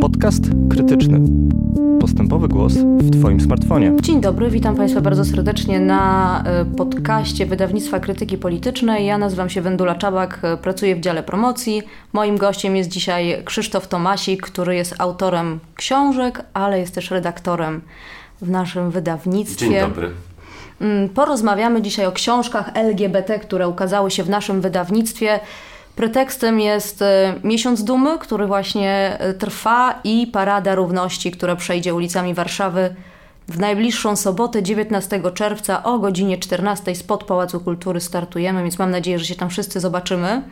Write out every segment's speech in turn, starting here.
Podcast krytyczny. Postępowy głos w Twoim smartfonie. Dzień dobry, witam Państwa bardzo serdecznie na e, podcaście Wydawnictwa Krytyki Politycznej. Ja nazywam się Wendula Czabak, e, pracuję w dziale promocji. Moim gościem jest dzisiaj Krzysztof Tomasik, który jest autorem książek, ale jest też redaktorem w naszym wydawnictwie. Dzień dobry. Mm, porozmawiamy dzisiaj o książkach LGBT, które ukazały się w naszym wydawnictwie. Pretekstem jest e, Miesiąc Dumy, który właśnie e, trwa i Parada Równości, która przejdzie ulicami Warszawy w najbliższą sobotę 19 czerwca o godzinie 14 spod Pałacu Kultury startujemy, więc mam nadzieję, że się tam wszyscy zobaczymy.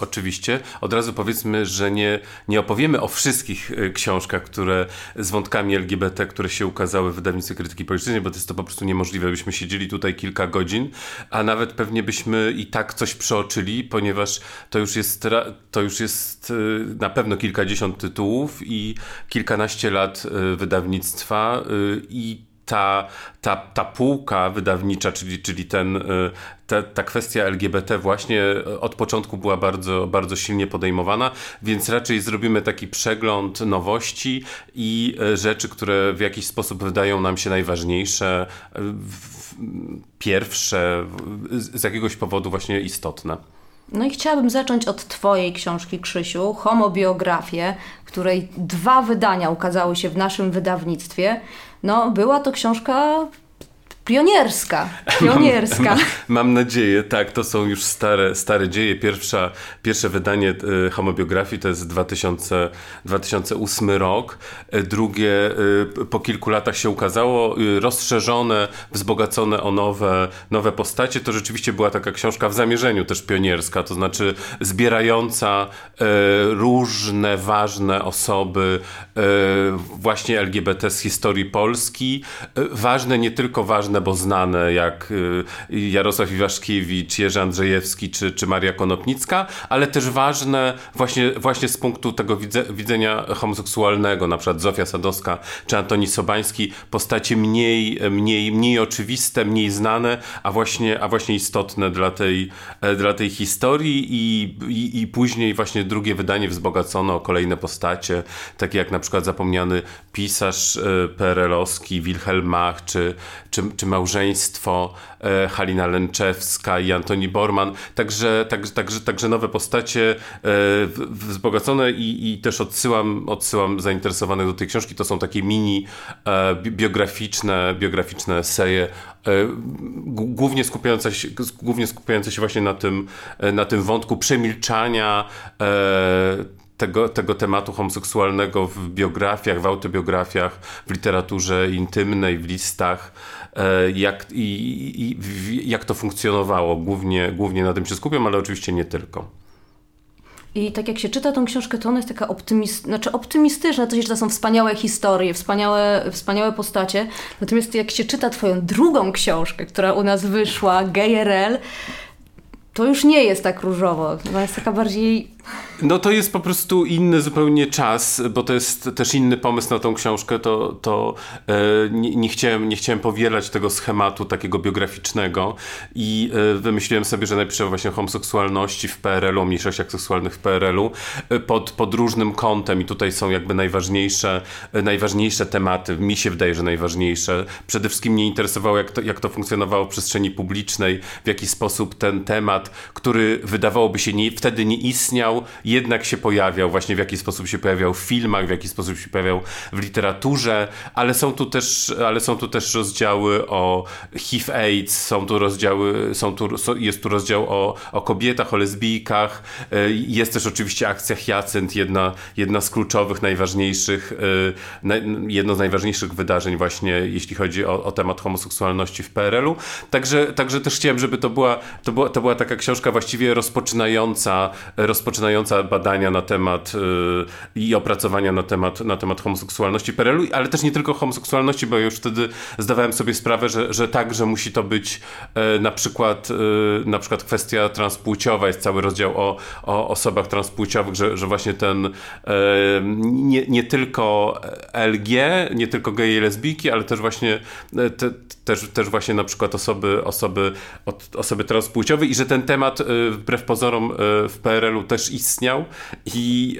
Oczywiście. Od razu powiedzmy, że nie, nie opowiemy o wszystkich y, książkach, które z wątkami LGBT, które się ukazały w wydawnictwie krytyki politycznej, bo to jest to po prostu niemożliwe. Byśmy siedzieli tutaj kilka godzin, a nawet pewnie byśmy i tak coś przeoczyli, ponieważ to już jest, to już jest y, na pewno kilkadziesiąt tytułów i kilkanaście lat y, wydawnictwa i ta, ta, ta półka wydawnicza, czyli, czyli ten, y, ta, ta kwestia LGBT właśnie od początku była bardzo, bardzo silnie podejmowana, więc raczej zrobimy taki przegląd nowości i y, rzeczy, które w jakiś sposób wydają nam się najważniejsze, pierwsze, z jakiegoś powodu właśnie istotne. No i chciałabym zacząć od Twojej książki, Krzysiu, Homobiografię, której dwa wydania ukazały się w naszym wydawnictwie. No, była to książka Pionierska, pionierska. Mam, mam, nadzieję, tak, to są już stare, stare dzieje. Pierwsza, pierwsze wydanie y, homobiografii to jest 2000, 2008 rok. E, drugie y, po kilku latach się ukazało, y, rozszerzone, wzbogacone o nowe, nowe postacie. To rzeczywiście była taka książka w zamierzeniu też pionierska, to znaczy zbierająca różne ważne osoby właśnie LGBT z historii Polski. ważne, nie tylko ważne bo znane jak y, Jarosław Iwaszkiewicz, Jerzy Andrzejewski czy, czy Maria Konopnicka, ale też ważne właśnie, właśnie z punktu tego widzenia homoseksualnego, na przykład Zofia Sadowska czy Antoni Sobański, postacie mniej, mniej, mniej oczywiste, mniej znane, a właśnie, a właśnie istotne dla tej, e, dla tej historii i, i, i później właśnie drugie wydanie wzbogacono o kolejne postacie, takie jak na przykład zapomniany pisarz e, PRL-owski Wilhelm Mach czy, czy, czy małżeństwo e, Halina Lęczewska i Antoni Borman. Także, także, także, także nowe postacie e, wzbogacone i, i też odsyłam, odsyłam zainteresowanych do tej książki. To są takie mini e, biograficzne, biograficzne eseje, głównie skupiające się, głównie skupiające się właśnie na tym, na tym wątku przemilczania tego, tego tematu homoseksualnego w biografiach, w autobiografiach, w literaturze intymnej, w listach. E, jak, i, i, jak to funkcjonowało. Głównie, głównie na tym się skupiam, ale oczywiście nie tylko. I tak jak się czyta tą książkę, to ona jest taka optymist, znaczy optymistyczna, to są wspaniałe historie, wspaniałe, wspaniałe postacie. Natomiast jak się czyta twoją drugą książkę, która u nas wyszła, GRL, to już nie jest tak różowo. Ona jest taka bardziej no to jest po prostu inny zupełnie czas, bo to jest też inny pomysł na tą książkę. To, to e, nie, nie, chciałem, nie chciałem powielać tego schematu takiego biograficznego i e, wymyśliłem sobie, że napiszę właśnie o homoseksualności w PRL-u, o mniejszościach seksualnych w PRL-u e, pod, pod różnym kątem i tutaj są jakby najważniejsze, e, najważniejsze tematy. Mi się wydaje, że najważniejsze. Przede wszystkim mnie interesowało, jak to, jak to funkcjonowało w przestrzeni publicznej, w jaki sposób ten temat, który wydawałoby się nie, wtedy nie istniał, jednak się pojawiał, właśnie w jaki sposób się pojawiał w filmach, w jaki sposób się pojawiał w literaturze, ale są tu też, ale są tu też rozdziały o HIV-AIDS, są tu rozdziały, są tu, jest tu rozdział o, o kobietach, o lesbijkach, e, jest też oczywiście akcja Hyacynt, jedna, jedna z kluczowych, najważniejszych, e, jedno z najważniejszych wydarzeń właśnie, jeśli chodzi o, o temat homoseksualności w PRL-u. Także, także też chciałem, żeby to była, to była, to była taka książka właściwie rozpoczynająca, rozpoczynająca badania na temat yy, i opracowania na temat, na temat homoseksualności PRL-u, ale też nie tylko homoseksualności, bo już wtedy zdawałem sobie sprawę, że, że także musi to być yy, na przykład yy, na przykład kwestia transpłciowa, jest cały rozdział o, o osobach transpłciowych, że, że właśnie ten e, nie, nie tylko LG, nie tylko geje i lesbijki, ale też właśnie te, też, też właśnie na przykład osoby, osoby, osoby transpłciowe i że ten ten temat wbrew pozorom w PRL-u też istniał i,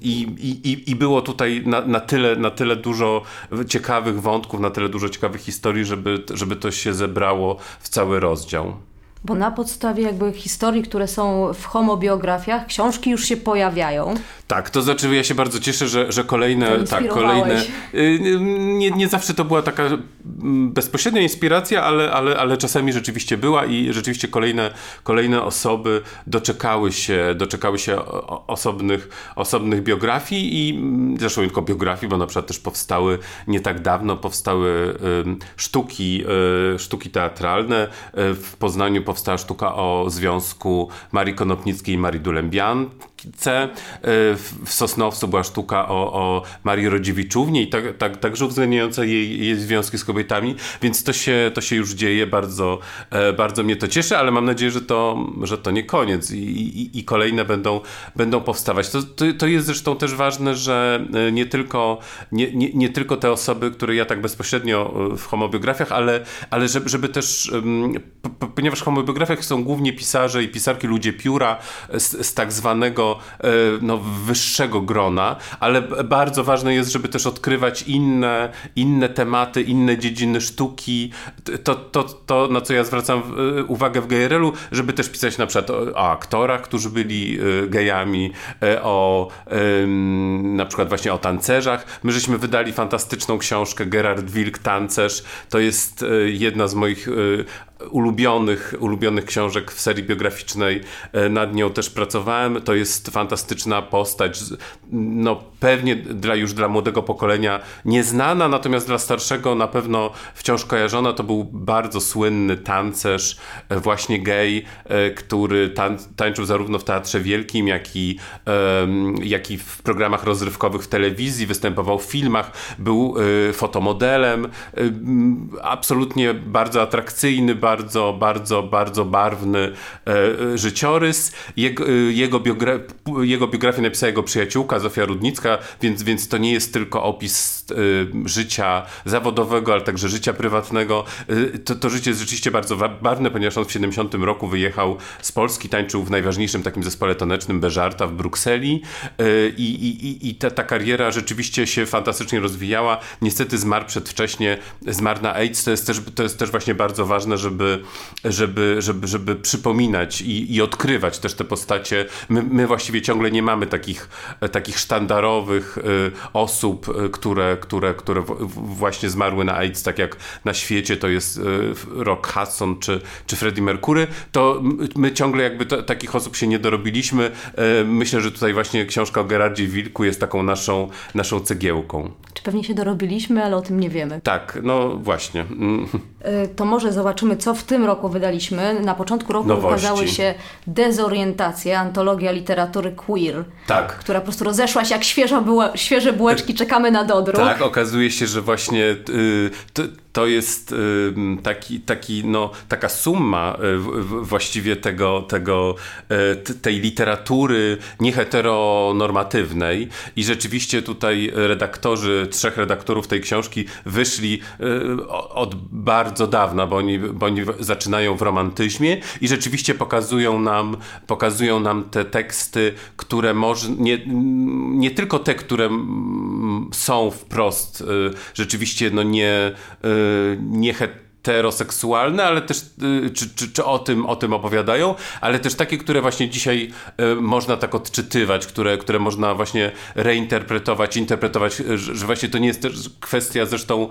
i, i, i było tutaj na, na, tyle, na tyle dużo ciekawych wątków, na tyle dużo ciekawych historii, żeby, żeby to się zebrało w cały rozdział. Bo na podstawie jakby historii, które są w homobiografiach, książki już się pojawiają. Tak, to znaczy ja się bardzo cieszę, że, że kolejne, tak, kolejne. Y, nie, nie zawsze to była taka mm, bezpośrednia inspiracja, ale, ale, ale czasami rzeczywiście była i rzeczywiście kolejne, kolejne osoby doczekały się, doczekały się osobnych, osobnych biografii i mm, zresztą tylko biografii, bo na przykład też powstały nie tak dawno, powstały sztuki, y, sztuki teatralne. Y, w Poznaniu powstała sztuka o związku Marii Konopnickiej i Marii Dulembian, E, w Sosnowcu była sztuka o, o Marii Rodziewiczównie i tak, tak, także uwzględniająca jej, jej związki z kobietami, więc to się, to się już dzieje, bardzo, e, bardzo mnie to cieszy, ale mam nadzieję, że to, że to nie koniec i, i, i kolejne będą, będą powstawać. To, to, to, jest zresztą też ważne, że e, nie tylko, nie, nie, nie tylko te osoby, które ja tak bezpośrednio w homobiografiach, ale, ale żeby, żeby też, ponieważ w homobiografiach są głównie pisarze i pisarki, ludzie pióra z, z tak zwanego E, no, wyższego grona, ale bardzo ważne jest, żeby też odkrywać inne, inne tematy, inne dziedziny sztuki. To, to, to na co ja zwracam e, uwagę w GRL-u, żeby też pisać na przykład o, o aktorach, którzy byli e, gejami, o na przykład właśnie o tancerzach. My żeśmy wydali fantastyczną książkę Gerard Wilk, Tancerz. To jest jedna z moich ulubionych, ulubionych książek w serii biograficznej. E, nad nią też pracowałem. To jest fantastyczna postać, no pewnie dla, już dla młodego pokolenia nieznana, natomiast dla starszego na pewno wciąż kojarzona. To był bardzo słynny tancerz, e, właśnie gej, e, który tańczył zarówno w Teatrze Wielkim, jak i, jak i w programach rozrywkowych w telewizji, występował w filmach, był fotomodelem, absolutnie bardzo atrakcyjny, bardzo bardzo, bardzo, bardzo barwny e, e, życiorys. Jego, e, jego, biogra jego biografię napisała jego przyjaciółka Zofia Rudnicka, więc, więc to nie jest tylko opis życia zawodowego, ale także życia prywatnego. To, to życie jest rzeczywiście bardzo barwne, ponieważ on w 70 roku wyjechał z Polski, tańczył w najważniejszym takim zespole tanecznym Beżarta w Brukseli i, i, i ta, ta kariera rzeczywiście się fantastycznie rozwijała. Niestety zmarł przedwcześnie, zmarł na AIDS. To jest też, to jest też właśnie bardzo ważne, żeby żeby, żeby, żeby, żeby przypominać i, i odkrywać też te postacie. My, my właściwie ciągle nie mamy takich, takich sztandarowych y, osób, y, które, które, które właśnie zmarły na AIDS, tak jak na świecie to jest y, Rock Hudson czy, czy Freddie Mercury, to my ciągle jakby to, takich osób się nie dorobiliśmy. Myślę, że tutaj właśnie książka o Gerardzie Wilku jest taką naszą, naszą cegiełką. Czy pewnie się dorobiliśmy, ale o tym nie wiemy. Tak, no właśnie. To może zobaczymy, co co w tym roku wydaliśmy. Na początku roku Nowości. ukazały się Dezorientacje, antologia literatury queer, tak. która po prostu rozeszła się jak świeża buła, świeże bułeczki, czekamy na dodruk. Tak, okazuje się, że właśnie yy, to jest taki, taki, no, taka summa y, właściwie tego, tego, y, tej literatury nieheteronormatywnej. I rzeczywiście tutaj redaktorzy, trzech redaktorów tej książki wyszli y, od bardzo dawna, bo oni, bo oni zaczynają w romantyzmie i rzeczywiście pokazują nam, pokazują nam te teksty, które może, nie, nie tylko te, które są wprost rzeczywiście no nie nie heteroseksualne, ale też y, czy, czy, czy, o, tym, o tym opowiadają, ale też takie, które właśnie dzisiaj y, można tak odczytywać, które, które można właśnie reinterpretować, interpretować, y, że właśnie to nie jest też kwestia zresztą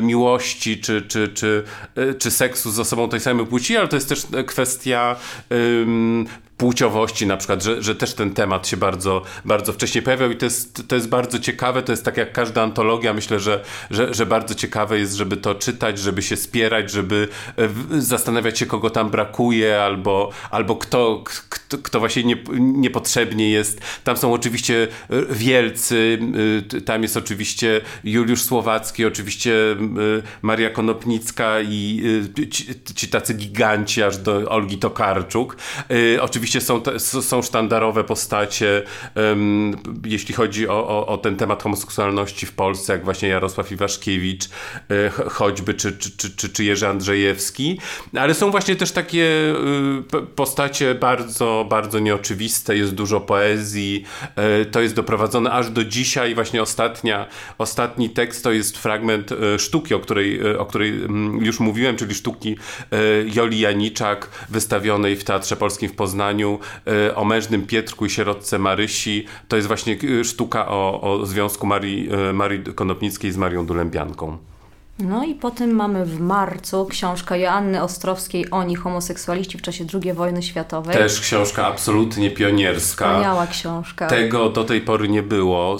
miłości czy, czy, czy, czy seksu z osobą tej samej płci, ale to jest też kwestia płciowości na przykład, że, że też ten temat się bardzo, bardzo wcześnie pojawiał i to jest, to jest bardzo ciekawe, to jest tak jak każda antologia, myślę, że, że, że bardzo ciekawe jest, żeby to czytać, żeby się spierać, żeby e, zastanawiać się, kogo tam brakuje, albo, albo kto, kto, kto właśnie nie, niepotrzebnie jest. Tam są oczywiście e, wielcy, e, tam jest oczywiście Juliusz Słowacki, oczywiście Maria Konopnicka i ci, ci tacy giganci aż do Olgi Tokarczuk. Oczywiście oczywiście są, te, są sztandarowe postacie, um, jeśli chodzi o, o, o, ten temat homoseksualności w Polsce, jak właśnie Jarosław Iwaszkiewicz, e, choćby, czy, czy, czy, czy, czy Jerzy Andrzejewski, ale są właśnie też takie y, postacie bardzo, bardzo nieoczywiste, jest dużo poezji, e, to jest doprowadzone aż do dzisiaj, właśnie ostatnia, ostatni tekst to jest fragment e, sztuki, o której, o której mm, już mówiłem, czyli sztuki Joli Janiczak, wystawionej w Teatrze Polskim w Poznaniu, o mężnym Pietrku i sierotce Marysi. To jest właśnie sztuka o, o związku Marii, Marii Konopnickiej z Marią Dulębianką. No i potem mamy w marcu książkę Joanny Ostrowskiej Oni, homoseksualiści w czasie II wojny światowej. Też książka absolutnie pionierska. Wspaniała książka. Tego do tej pory nie było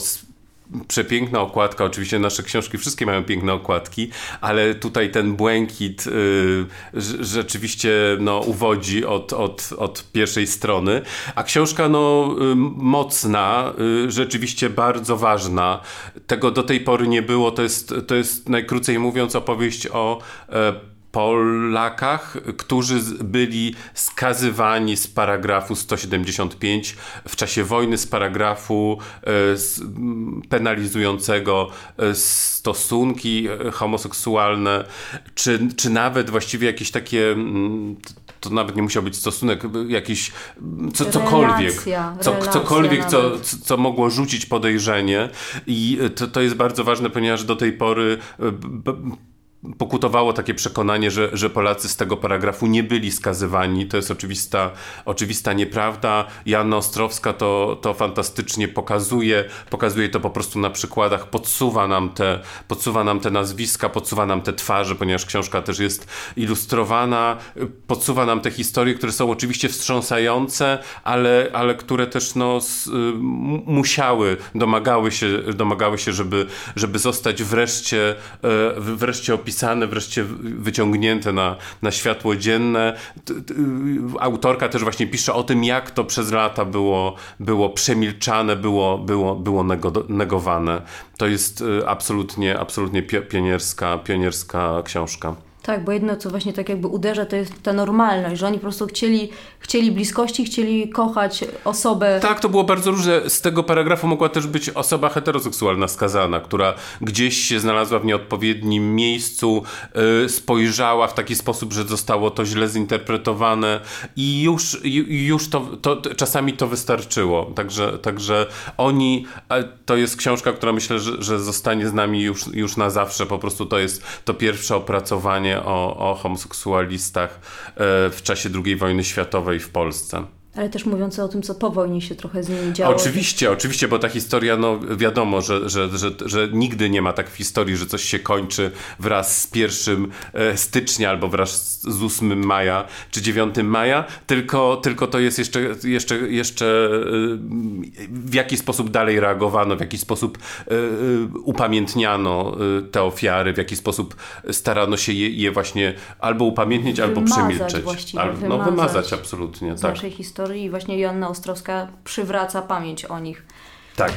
przepiękna okładka. Oczywiście nasze książki wszystkie mają piękne okładki, ale tutaj ten błękit y, rzeczywiście no, uwodzi od, od, od pierwszej strony. A książka no, y, mocna, y, rzeczywiście bardzo ważna. Tego do tej pory nie było. To jest, to jest najkrócej mówiąc opowieść o e, Polakach, którzy byli skazywani z paragrafu 175 w czasie wojny, z paragrafu e, penalizującego e, stosunki e, homoseksualne, czy, czy nawet właściwie jakieś takie to nawet nie musiał być stosunek, jakiś co, cokolwiek, relacja, co, relacja cokolwiek, co, co mogło rzucić podejrzenie. I to, to jest bardzo ważne, ponieważ do tej pory pokutowało takie przekonanie, że, że Polacy z tego paragrafu nie byli skazywani. To jest oczywista, oczywista nieprawda. Jana Ostrowska to, to fantastycznie pokazuje, pokazuje to po prostu na przykładach, podsuwa nam, te, podsuwa nam te nazwiska, podsuwa nam te twarze, ponieważ książka też jest ilustrowana, podsuwa nam te historie, które są oczywiście wstrząsające, ale, ale które też no, s, musiały, domagały się, domagały się żeby, żeby zostać wreszcie, e, wreszcie opisane opisane, wreszcie wyciągnięte na, na światło dzienne. Autorka też właśnie pisze o tym, jak to przez lata było, było przemilczane, było, było, było negowane. To jest y, absolutnie, absolutnie pionierska, pionierska książka. Tak, bo jedno, co właśnie tak jakby uderza, to jest ta normalność, że oni po prostu chcieli, chcieli bliskości, chcieli kochać osobę. Tak, to było bardzo różne. Z tego paragrafu mogła też być osoba heteroseksualna skazana, która gdzieś się znalazła w nieodpowiednim miejscu, yy, spojrzała w taki sposób, że zostało to źle zinterpretowane i już, już to, to czasami to wystarczyło. Także, także oni, to jest książka, która myślę, że, że zostanie z nami już, już na zawsze. Po prostu to jest to pierwsze opracowanie o, o homoseksualistach e, w czasie II wojny światowej w Polsce. Ale też mówiące o tym, co po wojnie się trochę z nimi działo. Oczywiście, oczywiście, bo ta historia, no wiadomo, że, że, że, że nigdy nie ma tak w historii, że coś się kończy wraz z 1 e, stycznia albo wraz z 8 maja czy 9 maja, tylko, tylko to jest jeszcze, jeszcze, jeszcze e, w jaki sposób dalej reagowano, w jaki sposób e, upamiętniano te ofiary, w jaki sposób starano się je, je właśnie albo upamiętnić, wymazać albo przemilczeć. Właściwie, albo, wymazać. No wymazać absolutnie, z tak. naszej historii historii i właśnie Joanna Ostrowska przywraca pamięć o nich. Tak.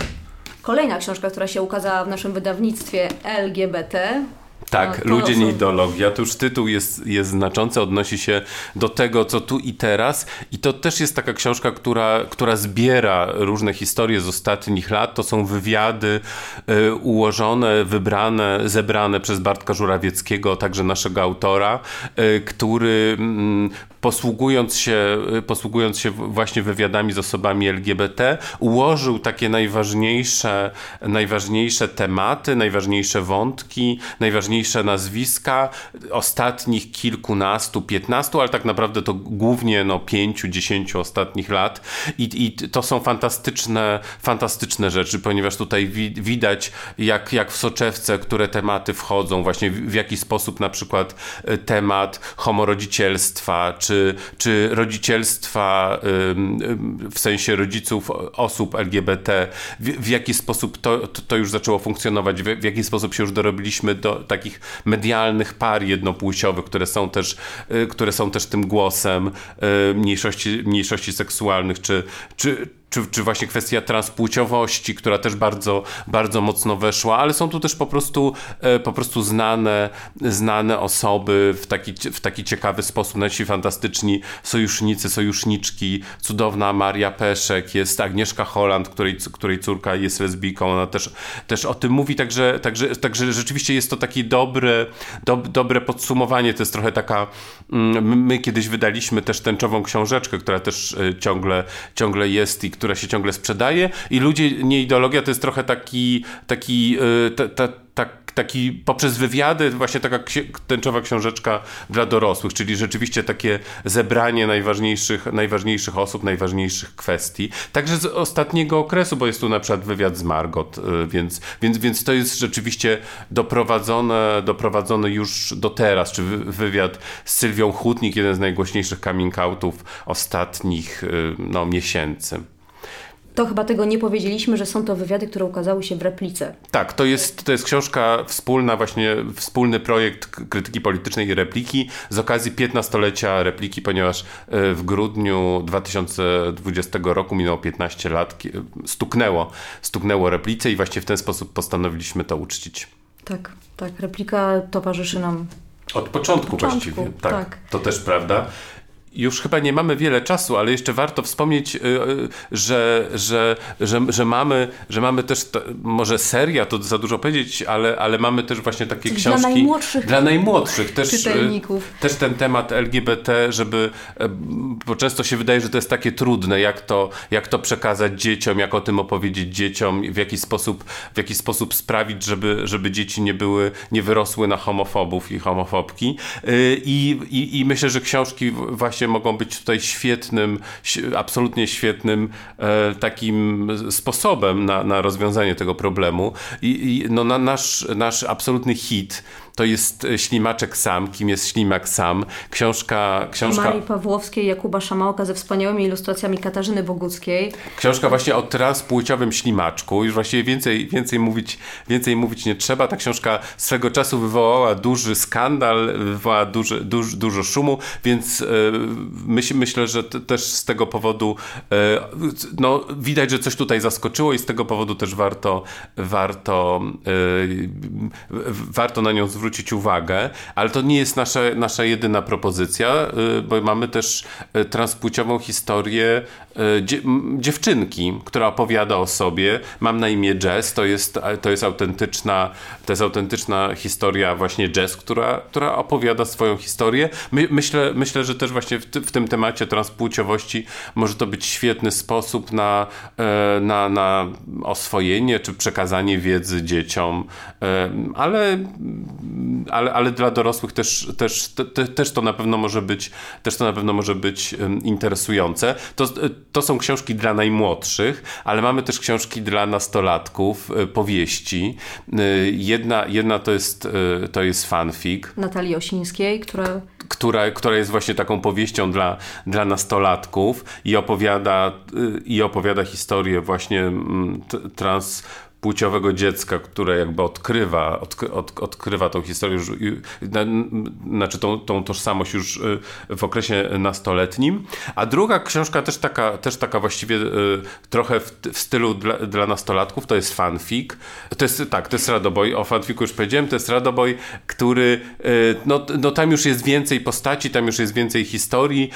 Kolejna książka, która się ukazała w naszym wydawnictwie LGBT, tak, no, ludzie nie ideologia. Tu już tytuł jest, jest znaczący, odnosi się do tego, co tu i teraz. I to też jest taka książka, która, która zbiera różne historie z ostatnich lat. To są wywiady y, ułożone, wybrane, zebrane przez Bartka Żurawieckiego, także naszego autora, y, który y, posługując się, posługując się właśnie wywiadami z osobami LGBT, ułożył takie najważniejsze, najważniejsze tematy, najważniejsze wątki, najważniejsze nazwiska ostatnich kilkunastu, piętnastu, ale tak naprawdę to głównie no, pięciu, dziesięciu ostatnich lat. I, I to są fantastyczne, fantastyczne rzeczy, ponieważ tutaj wi widać, jak, jak w soczewce, które tematy wchodzą, właśnie w, w jaki sposób na przykład e, temat homorodzicielstwa, czy czy, czy rodzicielstwa w sensie rodziców osób LGBT, w, w jaki sposób to, to, już zaczęło funkcjonować, w, w jaki sposób się już dorobiliśmy do takich medialnych par jednopłciowych, które są też, y, które są też tym głosem y, mniejszości, mniejszości seksualnych, czy, czy czy, czy właśnie kwestia transpłciowości, która też bardzo, bardzo mocno weszła, ale są tu też po prostu, e, po prostu znane, znane osoby w taki, w taki ciekawy sposób, nasi fantastyczni sojusznicy, sojuszniczki, cudowna Maria Peszek, jest Agnieszka Holland, której, której córka jest lesbijką, ona też, też o tym mówi, także, także, także rzeczywiście jest to takie dobre, do, dobre podsumowanie, to jest trochę taka, mm, my kiedyś wydaliśmy też tęczową książeczkę, która też e, ciągle, ciągle jest i która się ciągle sprzedaje i ludzie, nie ideologia, to jest trochę taki, taki e, ta, ta, tak, taki poprzez wywiady, właśnie taka tęczowa książeczka dla dorosłych, czyli rzeczywiście takie zebranie najważniejszych, najważniejszych osób, najważniejszych kwestii. Także z ostatniego okresu, bo jest tu na przykład wywiad z Margot, y, więc, więc, więc to jest rzeczywiście doprowadzone, doprowadzone już do teraz, czy wywiad z Sylwią Hutnik, jeden z najgłośniejszych coming outów ostatnich y, no, miesięcy. To chyba tego nie powiedzieliśmy, że są to wywiady, które ukazały się w replice. Tak, to jest, to jest książka wspólna, właśnie wspólny projekt krytyki politycznej i repliki z okazji 15-lecia repliki, ponieważ e, w grudniu 2020 roku minęło 15 lat, stuknęło, stuknęło replice i właśnie w ten sposób postanowiliśmy to uczcić. Tak, tak, replika towarzyszy nam od początku, Od początku właściwie. Tak, tak, to też prawda już chyba nie mamy wiele czasu, ale jeszcze warto wspomnieć, y, y, że, że, że, że, mamy, że mamy też, może seria, to za dużo powiedzieć, ale, ale mamy też właśnie takie Coś książki. Dla najmłodszych. Dla najmłodszych też, y, czytelników. Też ten temat LGBT, żeby, bo często się wydaje, że to jest takie trudne, jak to, jak to przekazać dzieciom, jak o tym opowiedzieć dzieciom, w jaki sposób, w jaki sposób sprawić, żeby, żeby dzieci nie były, nie wyrosły na homofobów i homofobki. I, i, i myślę, że książki właśnie mogą być tutaj świetnym, absolutnie świetnym e, takim sposobem na, na rozwiązanie tego problemu. I, i no, na, nasz, nasz absolutny hit to jest e, Ślimaczek Sam, kim jest Ślimak Sam. Książka... książka... Marii Pawłowskiej, Jakuba Szamałka ze wspaniałymi ilustracjami Katarzyny Boguckiej. Książka właśnie o transpłciowym ślimaczku. Już właściwie więcej, więcej, mówić, więcej mówić nie trzeba. Ta książka swego czasu wywołała duży skandal, wywołała duży, duży, dużo szumu, więc e, myśl, myślę, że też z tego powodu e, no, widać, że coś tutaj zaskoczyło i z tego powodu też warto warto, warto na nią zwrócić zwrócić uwagę, ale to nie jest nasza, nasza jedyna propozycja, y, bo mamy też y, transpłciową historię dziewczynki, która opowiada o sobie. Mam na imię Jazz, to jest, to jest, autentyczna, to jest autentyczna historia właśnie Jazz, która, która opowiada swoją historię. My, myślę, myślę, że też właśnie w, w tym temacie transpłciowości może to być świetny sposób na, e, na, na oswojenie czy przekazanie wiedzy dzieciom, e, ale ale, ale dla dorosłych też, też, te, też to na pewno może być, też to na pewno może być interesujące. To, to są książki dla najmłodszych, ale mamy też książki dla nastolatków, e, powieści. E, jedna, jedna to jest, e, to jest fanfic. Natalii Osińskiej, która która, która jest właśnie taką powieścią dla, dla nastolatków i opowiada, i opowiada historię właśnie mm, trans płciowego dziecka, które jakby odkrywa, odkry, od, odkrywa tą historię, już, znaczy tą, tą tożsamość już y, w okresie nastoletnim. A druga książka też taka, też taka właściwie y, trochę w, w stylu dla, dla, nastolatków, to jest fanfic. To jest, tak, to jest Radoboj, o fanfiku już powiedziałem, to jest Radoboj, który, y, no, no tam już jest więcej postaci, tam już jest więcej historii,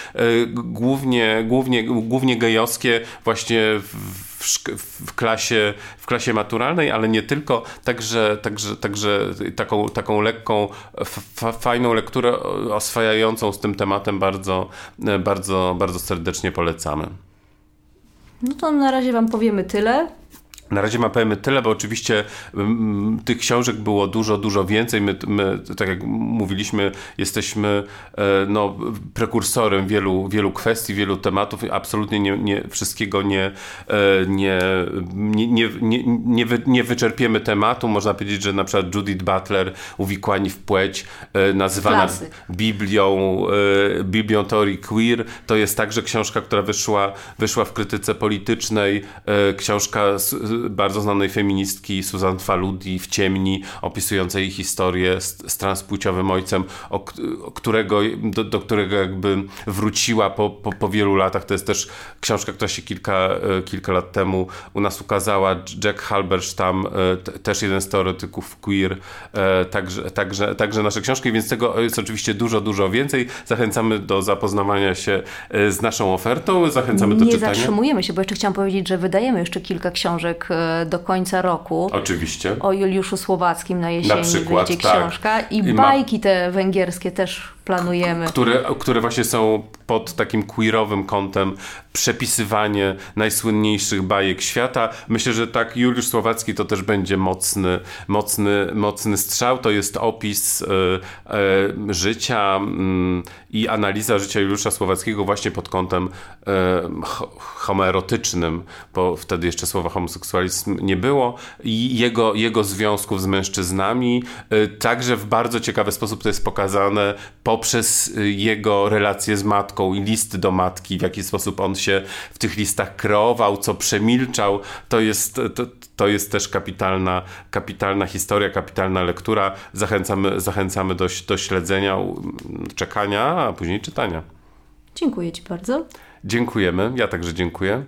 głównie, głównie, głównie gejowskie, właśnie w, w, w, klasie, w klasie maturalnej, ale nie tylko, także, także, także taką, taką lekką, fajną lekturę oswajającą z tym tematem bardzo, bardzo, bardzo serdecznie polecamy. No to na razie Wam powiemy tyle. Na razie mapujemy tyle, bo oczywiście m, tych książek było dużo, dużo więcej. My, my tak jak mówiliśmy, jesteśmy e, no, prekursorem wielu, wielu kwestii, wielu tematów. Absolutnie nie, nie wszystkiego nie, e, nie, nie, nie, nie, wy, nie wyczerpiemy tematu. Można powiedzieć, że na przykład Judith Butler, Uwikłani w płeć, e, nazywana. Biblią, Biblią teorii queer, to jest także książka, która wyszła, wyszła w krytyce politycznej, książka z, bardzo znanej feministki Susan Faludi w Ciemni, opisującej historię z, z transpłciowym ojcem, o, którego, do, do, którego jakby wróciła po, po, po, wielu latach. To jest też książka, która się kilka, e, kilka lat temu u nas ukazała. Jack Halberstam, też jeden z teoretyków queer, także, także, także nasze książki, więc tego jest oczywiście dużo, dużo więcej. Zachęcamy do zapoznawania się z naszą ofertą, zachęcamy do Nie czytania. Nie zatrzymujemy się, bo jeszcze chciałam powiedzieć, że wydajemy jeszcze kilka książek e, do końca roku. Oczywiście. O Juliuszu Słowackim na jesieni na przykład, wyjdzie tak. książka i, I bajki te węgierskie też planujemy. Które, które właśnie są pod takim queerowym kątem przepisywanie najsłynniejszych bajek świata. Myślę, że tak Juliusz Słowacki to też będzie mocny, mocny, mocny strzał. To jest opis y, y, życia y, i analiza życia Juliusza Słowackiego właśnie pod kątem y, homoerotycznym, bo wtedy jeszcze słowa homoseksualizm nie było i jego, jego związków z mężczyznami. Także w bardzo ciekawy sposób to jest pokazane poprzez y, jego relacje z matką i listy do matki, w jaki sposób on się w tych listach kreował, co przemilczał. To jest, to, to jest też kapitalna, kapitalna historia, kapitalna lektura. Zachęcamy, zachęcamy do, do śledzenia, czekania, a później czytania. Dziękuję Ci bardzo. Dziękujemy. Ja także dziękuję.